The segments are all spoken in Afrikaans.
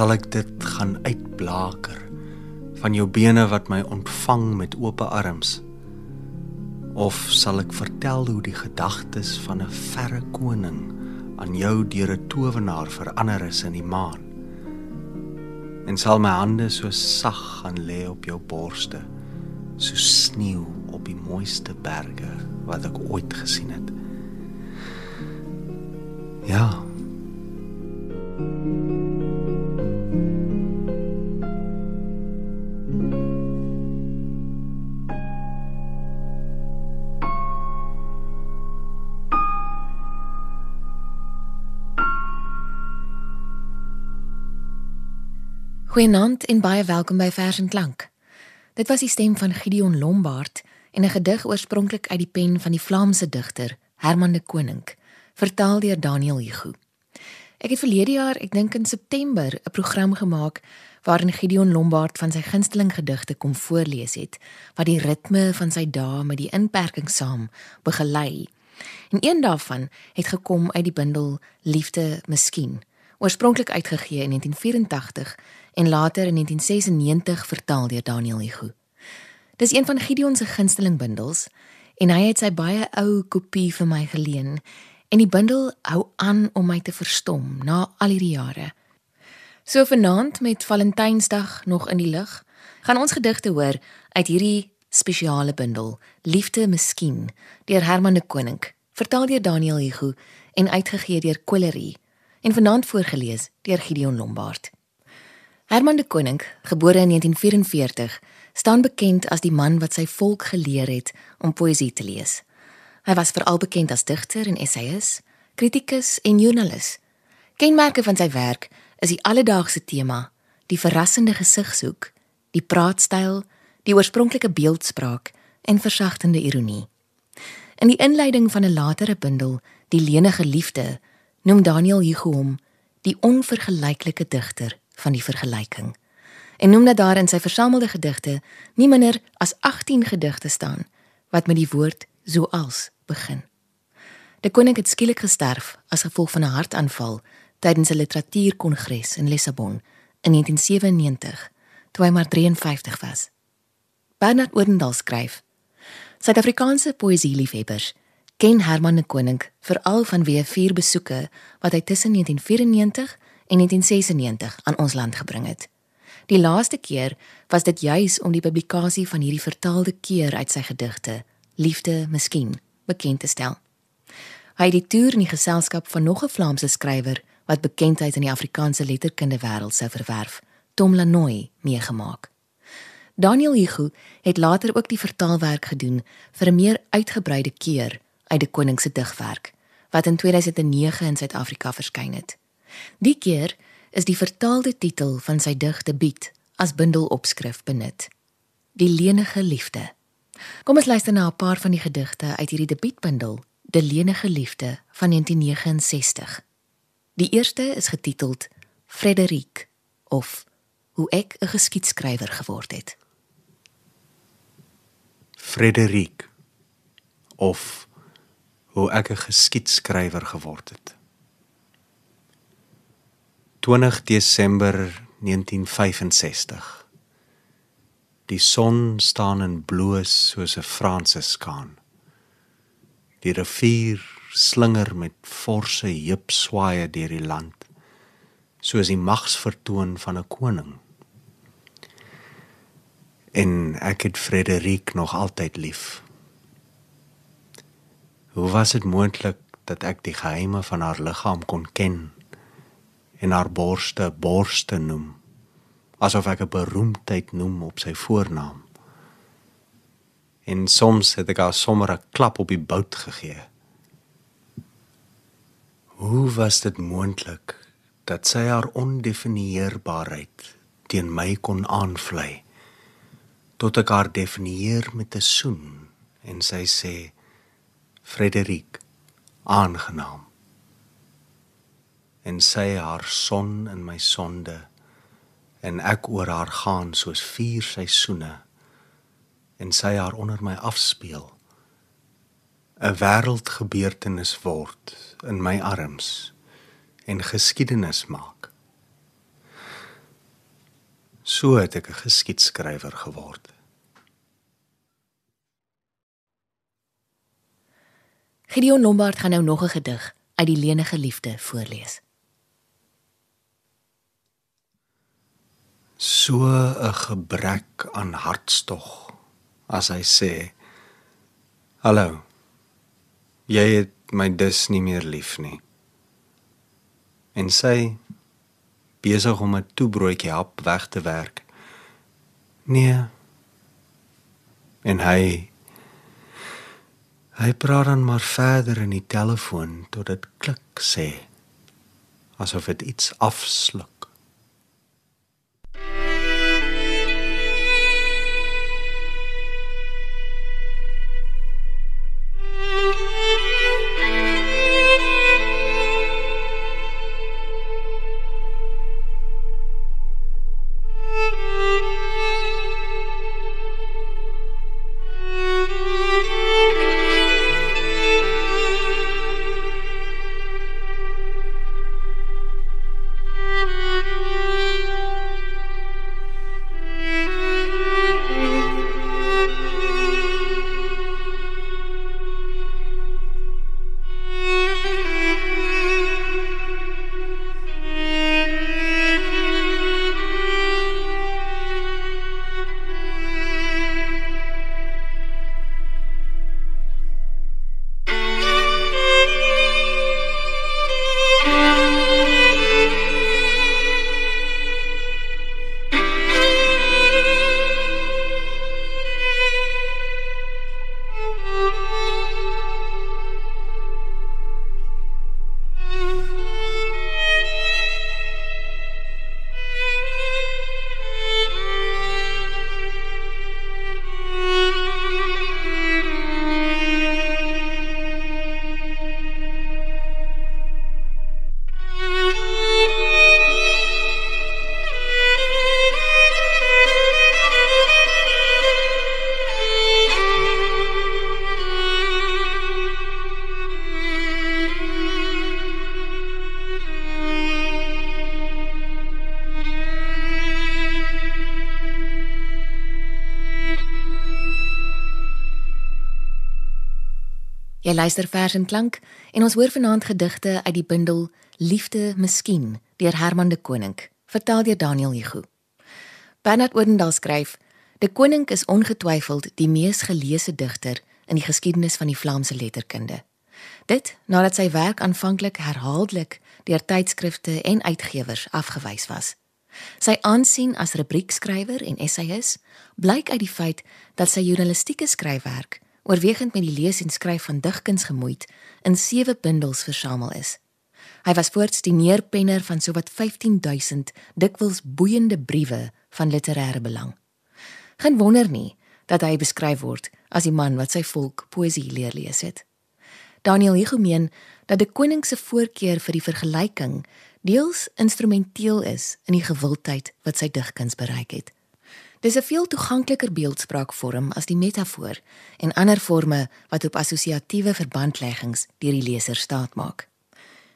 Sal ek dit gaan uitblaker van jou bene wat my ontvang met oop arms? Of sal ek vertel hoe die gedagtes van 'n verre koning aan jou deur 'n towenaar verander is in die maan? En sal my hande so sag gaan lê op jou borste, so sneeu op die mooiste berge wat ek ooit gesien het. Ja. Goeienaand en baie welkom by Vers en Klank. Dit was die stem van Gideon Lombard en 'n gedig oorspronklik uit die pen van die Vlaamse digter Herman de Koning, vertaal deur Daniel Hugo. Ek het verlede jaar, ek dink in September, 'n program gemaak waarin Gideon Lombard van sy gunsteling gedigte kom voorlees het, wat die ritme van sy dae met die inperking saam begelei. En een daarvan het gekom uit die bundel Liefde Miskien, oorspronklik uitgegee in 1984 en later in 1996 vertaal deur Daniel Hugo. Dis een van Gideon se gunsteling bundels en hy het sy baie ou kopie vir my geleen en die bundel hou aan om my te verstom na al hierdie jare. So vanaand met Valentynsdag nog in die lug, gaan ons gedigte hoor uit hierdie spesiale bundel Liefde Miskien deur Herman de Koning, vertaal deur Daniel Hugo en uitgegee deur Quillery en vanaand voorgeles deur Gideon Lombard. Herman de Koning, gebore in 1944, staan bekend as die man wat sy volk geleer het om poësie te lees. Hy was veral bekend as digter en essayist, kritikus en joernalis. Kenmerke van sy werk is die alledaagse tema, die verrassende gesigsoek, die praatstyl, die oorspronklike beeldspraak en versagtende ironie. In die inleiding van 'n latere bundel, Die lenige liefde, noem Daniel Hugo hom die onvergelyklike digter van die vergelyking en noem dat daar in sy versamelde gedigte nie minder as 18 gedigte staan wat met die woord soals begin. Die koning het skielik gesterf as gevolg van 'n hartaanval tydens 'n literatuurkongres in Lissabon in 1997 toe hy maar 53 was. Bernard Oudendal skryf: Suid-Afrikaanse poësieliefhebbers ken Herman de Koning veral vanweë vier besoeke wat hy tussen 1994 en 1996 aan ons land gebring het. Die laaste keer was dit juis om die publikasie van hierdie vertaalde keer uit sy gedigte Liefde Miskien bekend te stel. Hy het die toer in die geselskap van nog 'n Vlaamse skrywer wat bekendheid in die Afrikaanse letterkunde wêreld sou verwerf, Tom Lanoy, meegemaak. Daniel Hugo het later ook die vertaalwerk gedoen vir 'n meer uitgebreide keer uit die koning se digwerk wat in 2009 in Suid-Afrika verskyn het. Die keer is die vertaalde titel van sy dig debuut as bundelopskrif benut. Die lenige liefde. Kom ons luister na 'n paar van die gedigte uit hierdie debuutbundel, Die lenige liefde van 1969. Die eerste is getiteld Frederik of Hoe ek 'n geskiedskrywer geword het. Frederik of Hoe ek 'n geskiedskrywer geword het. 20 Desember 1965. Die son staan in bloos soos 'n Franse skaan. Die rivier slinger met forse heupswaaye deur die land, soos die magsvertoon van 'n koning. En ek het Frederik nog altyd lief. Hoe was dit moontlik dat ek die geheime van haar liggaam kon ken? En haar borste borste noem asof ek 'n beroemdheid noem op sy voornaam. En soms het ek haar sommer 'n klap op die bout gegee. Hoe was dit moontlik dat sy haar ondefinieerbaarheid teen my kon aanvlei tot ek haar definieer met 'n soen en sy sê Frederik aangenaam en sy haar son in my sonde en ek oor haar gaan soos vier seisoene en sy haar onder my afspeel 'n wêreldgebeurtenis word in my arms en geskiedenis maak So het ek 'n geskiedskrywer geword. Gideon Lombard gaan nou nog 'n gedig uit die lenige liefde voorlees. So 'n gebrek aan hartstog as hy sê: "Hallo. Jy het my dus nie meer lief nie." En sy besig om 'n toebroodjie hap weg te werk. Nee. En hy hy praat dan maar verder in die telefoon tot dit klik sê asof dit iets afsluk. Jy luister vers en klank en ons hoor vanaand gedigte uit die bundel Liefde Miskien deur Herman de Koning, vertaal deur Daniel Hugo. Bernard Oudendal skryf: "De Koning is ongetwyfeld die mees geleesde digter in die geskiedenis van die Vlaamse letterkunde. Dit nadat sy werk aanvanklik herhaaldelik deur tydskrifte en uitgewers afgewys was. Sy aansien as rubriekskrywer en essayist blyk uit die feit dat sy journalistieke skryfwerk oorwegend met die lees en skryf van digkuns gemoeid, in sewe bundels versamel is. Hy was voorts die neerpenner van sowat 15000 dikwels boeiende briewe van literêre belang. Geen wonder nie dat hy beskryf word as die man wat sy volk poësie leer lees het. Daniel Hugo meen dat die koning se voorkeur vir die vergelyking deels instrumenteel is in die gewildheid wat sy digkuns bereik het. Dis 'n veel toegankliker beeldspraakvorm as die metafoor en ander forme wat op assosiatiewe verbandleggings deur die leser staatmaak.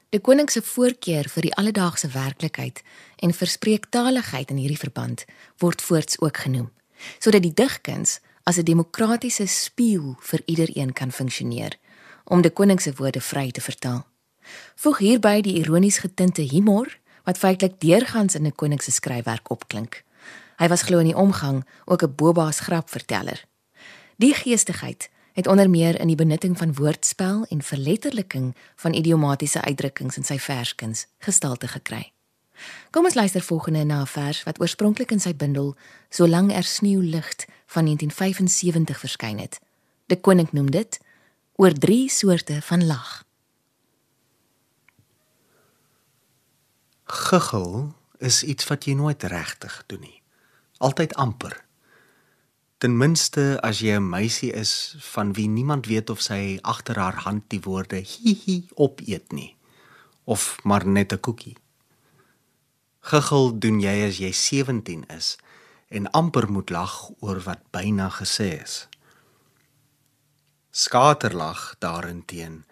Die koning se voorkeur vir die alledaagse werklikheid en verspreektaligheid in hierdie verband word voorts ook genoem, sodat die digkuns as 'n demokratiese spieël vir iedereen kan funksioneer om die koning se woorde vry te vertaal. Voeg hierby die ironies getinte humor wat feitelik deurgangs in 'n koning se skryfwerk opklink. Hy was glo in die omgang ook 'n bobaas grapverteller. Die geestigheid het onder meer in die benutting van woordspel en verletterliking van idiomatiese uitdrukkings in sy verskuns gestalte gekry. Kom ons luister volgende na 'n vers wat oorspronklik in sy bundel Solang er sneeu lig van 1975 verskyn het. De koning noem dit oor drie soorte van lag. Guggel is iets wat jy nooit regtig doen nie altyd amper. Ten minste as jy 'n meisie is van wie niemand weet of sy agter haar hand die woorde hihi opeet nie of maar net 'n koekie. Giggel doen jy as jy 17 is en amper moet lag oor wat byna gesê is. Skaterlag daarenteen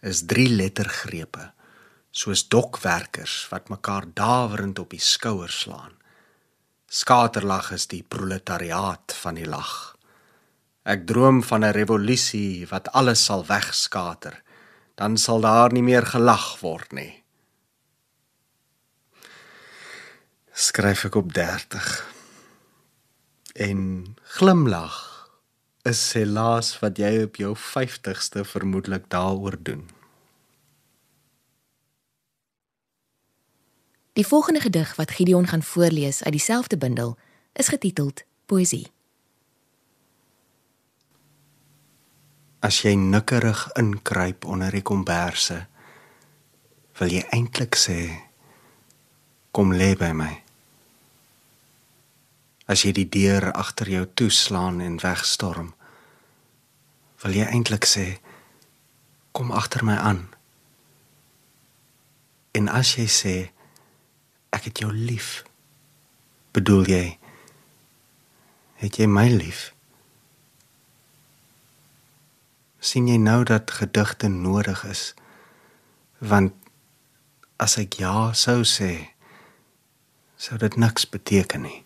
is drie lettergrepe soos dokwerkers wat mekaar dawerend op die skouer slaan Skaterlag is die proletariaat van die lag. Ek droom van 'n revolusie wat alles sal wegskater. Dan sal daar nie meer gelag word nie. Skryf ek op 30. En glimlag is helaas wat jy op jou 50ste vermoedelik daaroor doen. Die volgende gedig wat Gideon gaan voorlees uit dieselfde bundel is getiteld Poesie. As jy nikkerig inkruip onder die komberse, wil jy eintlik sê kom lê by my. As jy die deur agter jou toeslaan en wegstorm, wil jy eintlik sê kom agter my aan. En as jy sê ek het jou lief. Bedoel jy het jy my lief? sien jy nou dat gedigte nodig is? Want as ek ja sou sê, sou dit niks beteken nie.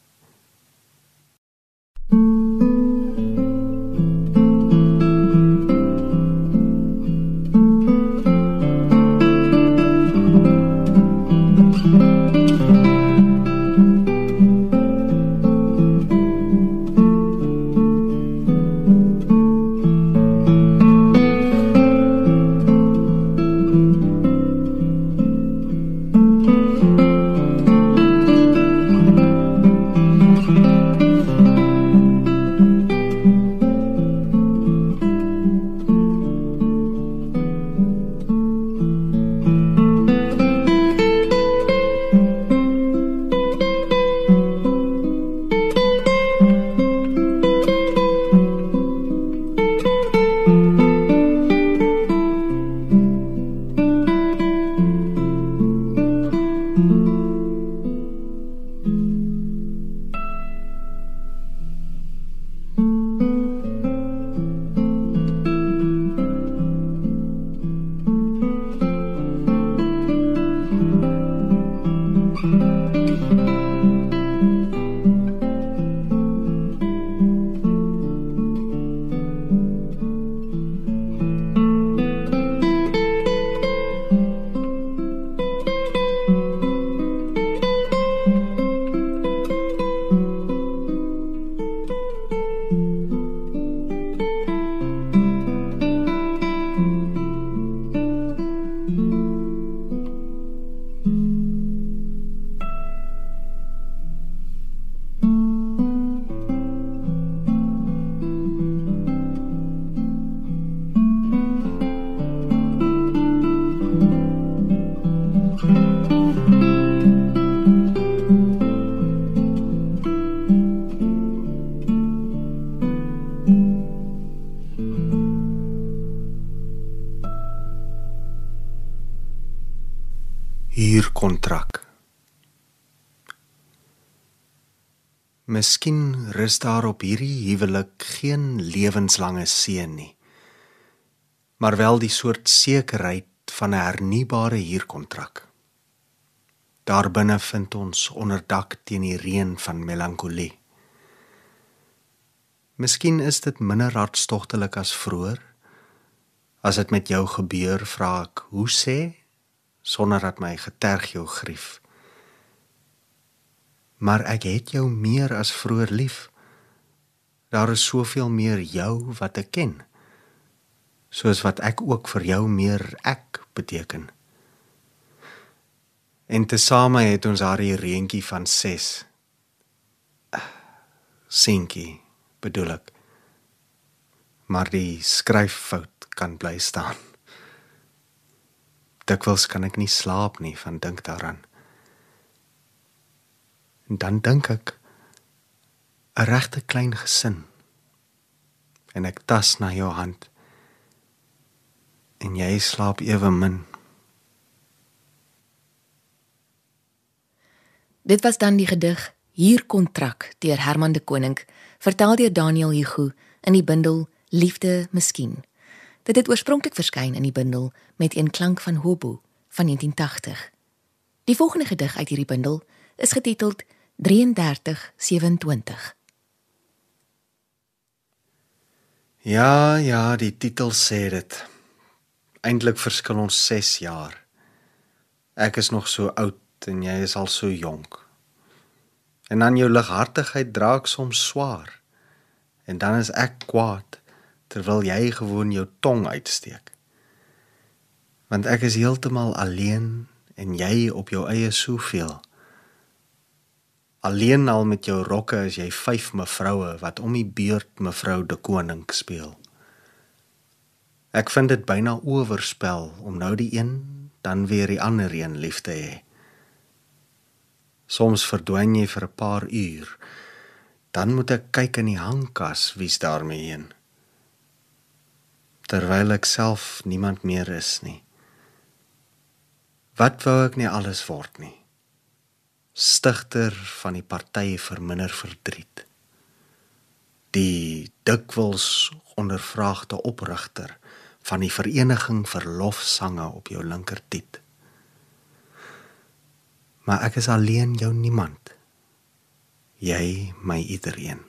Rus daar op hierdie huwelik geen lewenslange seën nie. Maar wel die soort sekerheid van 'n hernubare huurkontrak. Daarbinne vind ons onderdak teen die reën van melankolie. Miskien is dit minder hartstogtelik as vroeër. As dit met jou gebeur, vra ek, hoe sê sonder dat my geterg jou grief. Maar ek het jou meer as vroeër lief. Daar is soveel meer jou wat ek ken. Soos wat ek ook vir jou meer ek beteken. En tesame het ons haar hier reentjie van 6. Sinkie bedoel ek. Maar die skryffout kan bly staan. Dikwels kan ek nie slaap nie van dink daaraan. En dan dink ek 'n regte klein gesin. En ek tas na jou hand. En jy slaap ewe min. Dit was dan die gedig Hier kontrak deur Herman de Koning, vertaal deur Daniel Hugo in die bundel Liefde Miskien. Dit het oorspronklik verskyn in die bundel met een klank van hobo van 1980. Die volgende gedig uit hierdie bundel is getiteld 3327. Ja, ja, die titel sê dit. Eintlik verskil ons 6 jaar. Ek is nog so oud en jy is al so jonk. En dan jou lighartigheid dra ek soms swaar. En dan is ek kwaad terwyl jy gewoon jou tong uitsteek. Want ek is heeltemal alleen en jy op jou eie soveel. Alleen al met jou rokke as jy vyf mevroue wat om die beurt mevrou de koning speel. Ek vind dit byna oorspel om nou die een dan weer die ander een lief te hê. Soms verdwyn jy vir 'n paar uur. Dan moet ek kyk in die hangkas wie's daarmee heen. Terwyl ek self niemand meer is nie. Wat wou ek nie alles word nie. Stigter van die party vir minder verdriet. Die dikwels ondervraagde oprigter van die vereniging vir lofsange op jou linkertiet. Maar ek is alleen jou niemand. Jy my iedereen.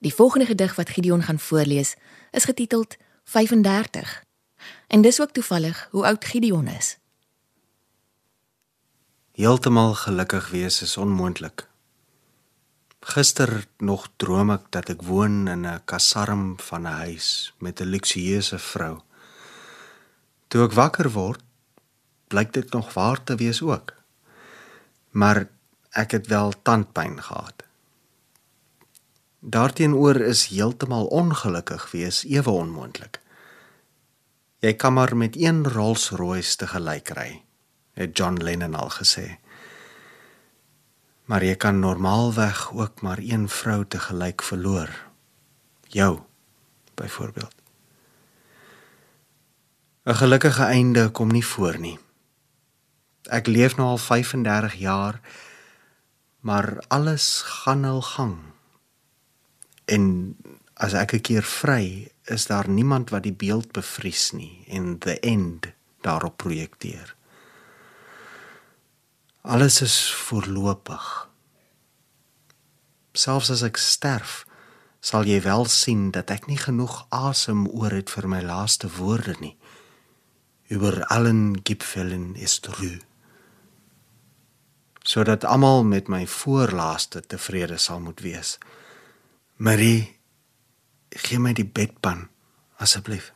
Die volgende gedig wat Gideon gaan voorlees, is getiteld 35. En dis ook toevallig hoe oud Gideon is. Heeltemal gelukkig wees is onmoontlik. Gister nog droom ek dat ek woon in 'n kasarm van 'n huis met 'n luksieuse vrou. Toe ek wakker word, blyk dit nog waar te wees ook. Maar ek het wel tandpyn gehad. Daarteenoor is heeltemal ongelukkig wees ewe onmoontlik. Jy kan maar met een Rolls-Royce te gelyk ry, het John Lennon al gesê. Maar jy kan normaalweg ook maar een vrou te gelyk verloor. Jou byvoorbeeld. 'n Gelukkige einde kom nie voor nie. Ek leef nou al 35 jaar, maar alles gaan hul gang. En as ek 'n keer vry, is daar niemand wat die beeld bevries nie en the end daarop projekteer. Alles is voorlopig. Selfs as ek sterf, sal jy wel sien dat ek nie genoeg asem oor het vir my laaste woorde nie. Über allen Gipfeln ist Ruhe. Sodat almal met my voorlaaste tevrede sal moet wees. Marie, gee my die bedpan asseblief.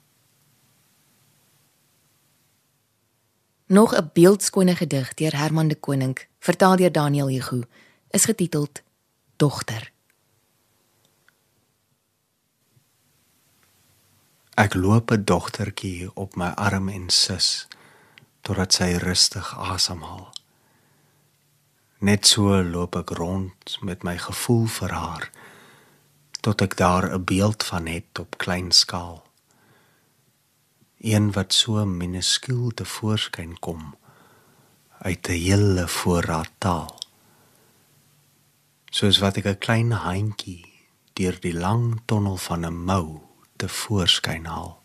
Nog 'n beeldskone gedig deur Herman de Koning, vertaal deur Daniel Hugo, is getiteld Dogter. Ek loop 'n dogtertjie op my arm en sus totdat sy rustig asemhaal. Net so loop ek rond met my gevoel vir haar tot ek daar 'n beeld van het op klein skaal. Een wat so minuskiel te voorskyn kom uit 'n hele voorraad taal. Soos wat ek 'n klein handjie deur die lang tonnel van 'n mou te voorskyn haal.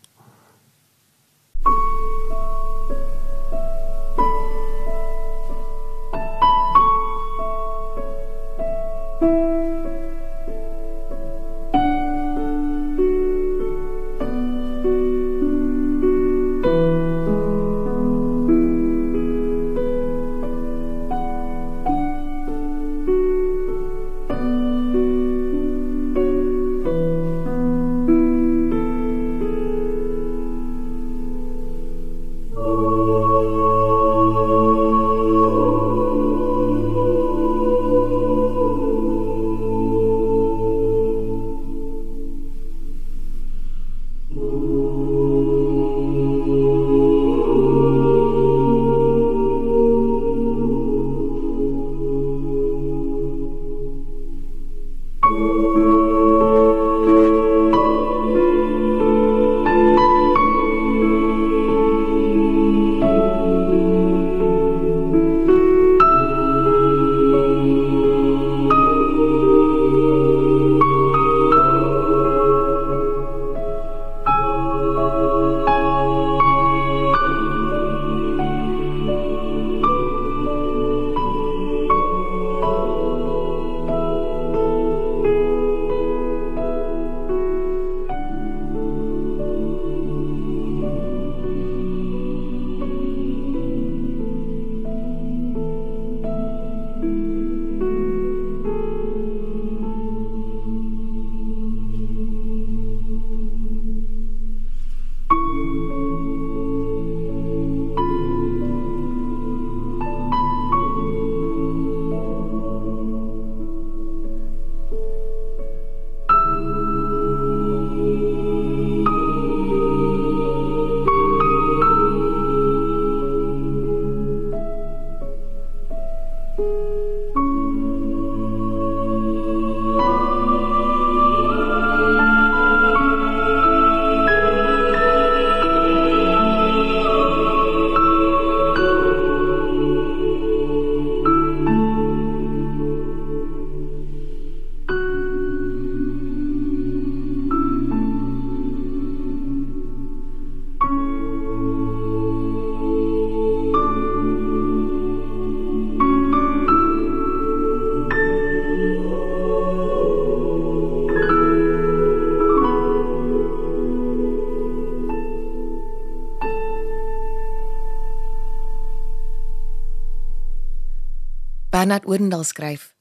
Bernard Oendal skryf: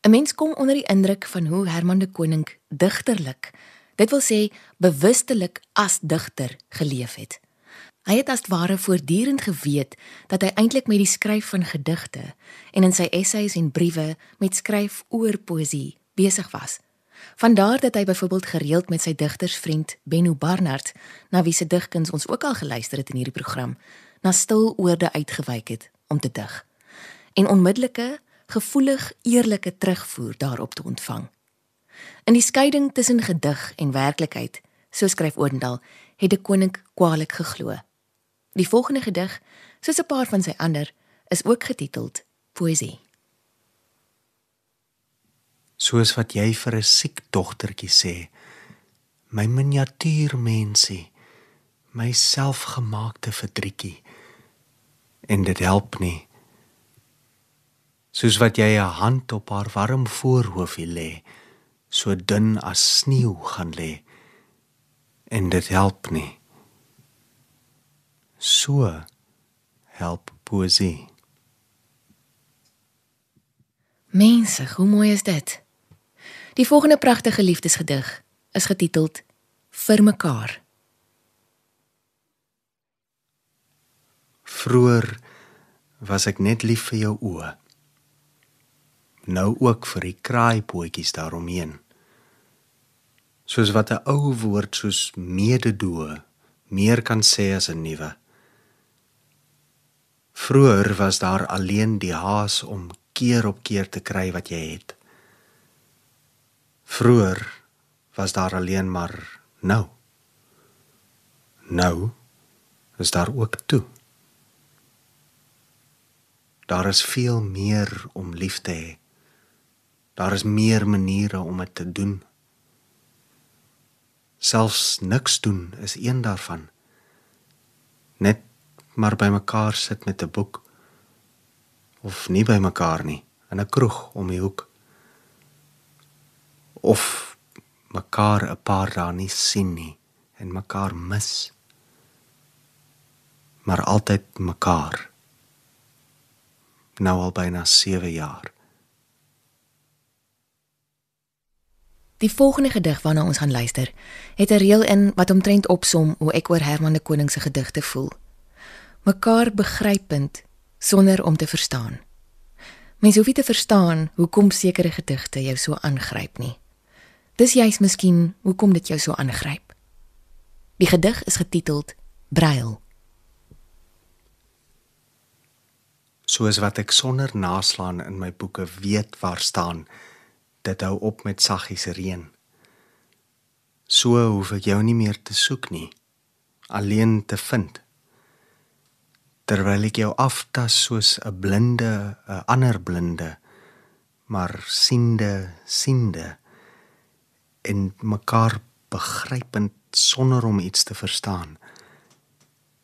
'n Mens kom onder die indruk van hoe Herman de Koning digterlik, dit wil sê bewustelik as digter geleef het. Hy het as ware voortdurend geweet dat hy eintlik met die skryf van gedigte en in sy essays en briewe met skryf oor poësie besig was. Vandaar dat hy byvoorbeeld gereeld met sy digtersvriend Benno Barnard, na wie se digkuns ons ook al geluister het in hierdie program, na stil oorde uitgewyk het om te dig. En onmiddellike, gevoelig, eerlike terugvoer daarop te ontvang. In die skeiding tussen gedig en werklikheid, so skryf Oudendal, het die koning kwaliek geglo. Die volgende gedig, soos 'n paar van sy ander, is ook getiteld Poesie. Soos wat jy vir 'n siek dogtertjie sê, my miniatuurmensie, my selfgemaakte verdrietjie. En dit help nie. Soos wat jy 'n hand op haar warm voorhoofie lê, so dun as sneeu gaan lê. En dit help nie so help poesie. Mense, hoe mooi is dit? Die volgende pragtige liefdesgedig is getiteld Vir mekaar. Vroer was ek net lief vir jou oë. Nou ook vir die kraaipootjies daaromheen. Soos wat 'n ou woord soos mededoe meer kan sê as 'n nuwe. Vroer was daar alleen die haas om keer op keer te kry wat jy het. Vroer was daar alleen maar nou. Nou is daar ook toe. Daar is veel meer om lief te hê. Daar is meer maniere om dit te doen. Selfs niks doen is een daarvan. Net maar by mekaar sit met 'n boek. Of nie by mekaar nie in 'n kroeg om die hoek. Of mekaar 'n paar dae nie sien nie en mekaar mis. Maar altyd mekaar. Nou al byna 7 jaar Die volgende gedig waarna ons gaan luister, het 'n reël in wat omtrent opsom hoe ek oor Herman de Koning se gedigte voel mekaar begrypend sonder om te verstaan. Mens hoef nie te verstaan hoekom sekere gedigte jou so aangryp nie. Dis juist miskien hoekom dit jou so aangryp. Die gedig is getiteld Brail. Soos wat ek sonder naslaan in my boeke weet waar staan, dit hou op met saggies reën. So hoef ek jou nie meer te soek nie, alleen te vind terwyl ek jou aftas soos 'n blinde, 'n ander blinde, maar siende, siende en mekaar begrypend sonder om iets te verstaan.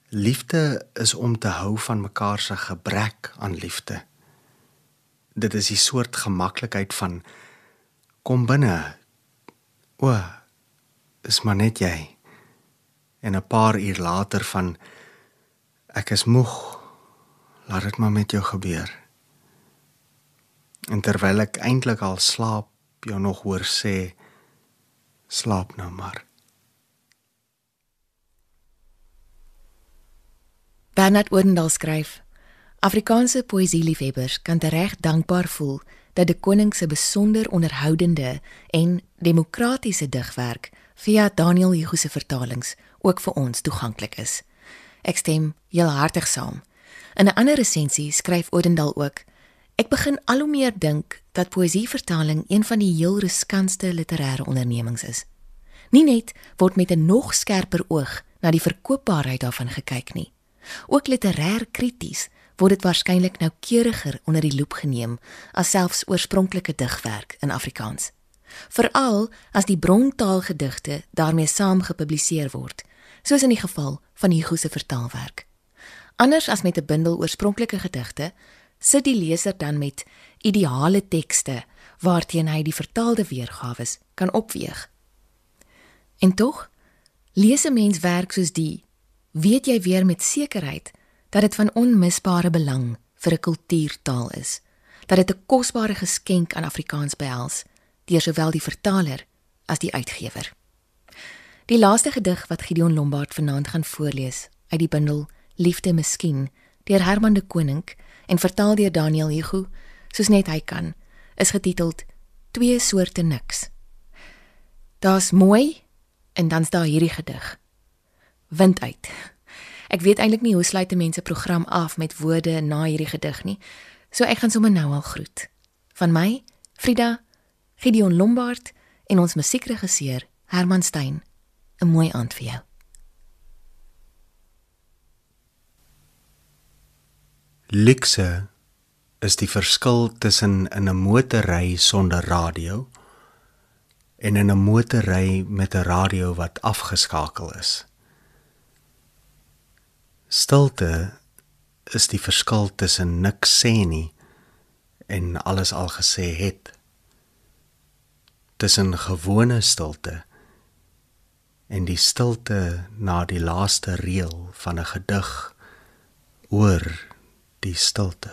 Liefde is om te hou van mekaar se gebrek aan liefde. Dit is die soort gemaklikheid van kom binne. O, is maar net jy. En 'n paar uur later van Ek is moeg. Laat dit maar met jou gebeur. En terwyl ek eintlik al slaap, jou nog hoor sê slaap nou maar. Bernard Oudendal skryf: Afrikaanse poësieliefhebbers kan tereg dankbaar voel dat die koning se besonder onderhoudende en demokratiese digwerk via Daniel Hugo se vertalings ook vir ons toeganklik is. Ek stem heel hartig saam. In 'n ander resensie skryf Odendal ook: Ek begin al hoe meer dink dat poësievertaling een van die heel riskantste literêre ondernemings is. Nie net word met 'n nog skerper oog na die verkoopbaarheid daarvan gekyk nie. Ook literêr krities word dit waarskynlik noukeuriger onder die loep geneem as selfs oorspronklike digwerk in Afrikaans. Veral as die brontaalgedigte daarmee saam gepubliseer word soos in die geval van Hugo se vertaalwerk. Anders as met 'n bundel oorspronklike gedigte, sit die leser dan met ideale tekste waarteen hy die vertaalde weergawe kan opweeg. En tog, lees 'n mens werk soos die, weet jy weer met sekerheid dat dit van onmisbare belang vir 'n kultuurtaal is, dat dit 'n kosbare geskenk aan Afrikaans behels deur sowel die vertaler as die uitgewer. Die laaste gedig wat Gideon Lombard vanaand gaan voorlees uit die bundel Liefde Miskien deur Herman de Koning en vertaal deur Daniel Hugo soos net hy kan, is getiteld Twee soorte niks. Daar's mooi en dan's daar hierdie gedig. Wind uit. Ek weet eintlik nie hoe sluit mense program af met woorde na hierdie gedig nie. So ek gaan sommer nou al groet. Van my, Frida, Gideon Lombard en ons musiekregisseur Herman Stein. 'n Mooi aand vir jou. Luxe is die verskil tussen in 'n motorry sonder radio en in 'n motorry met 'n radio wat afgeskakel is. Stilte is die verskil tussen niks sê nie en alles al gesê het. Tussen gewone stilte en die stilte na die laaste reël van 'n gedig oor die stilte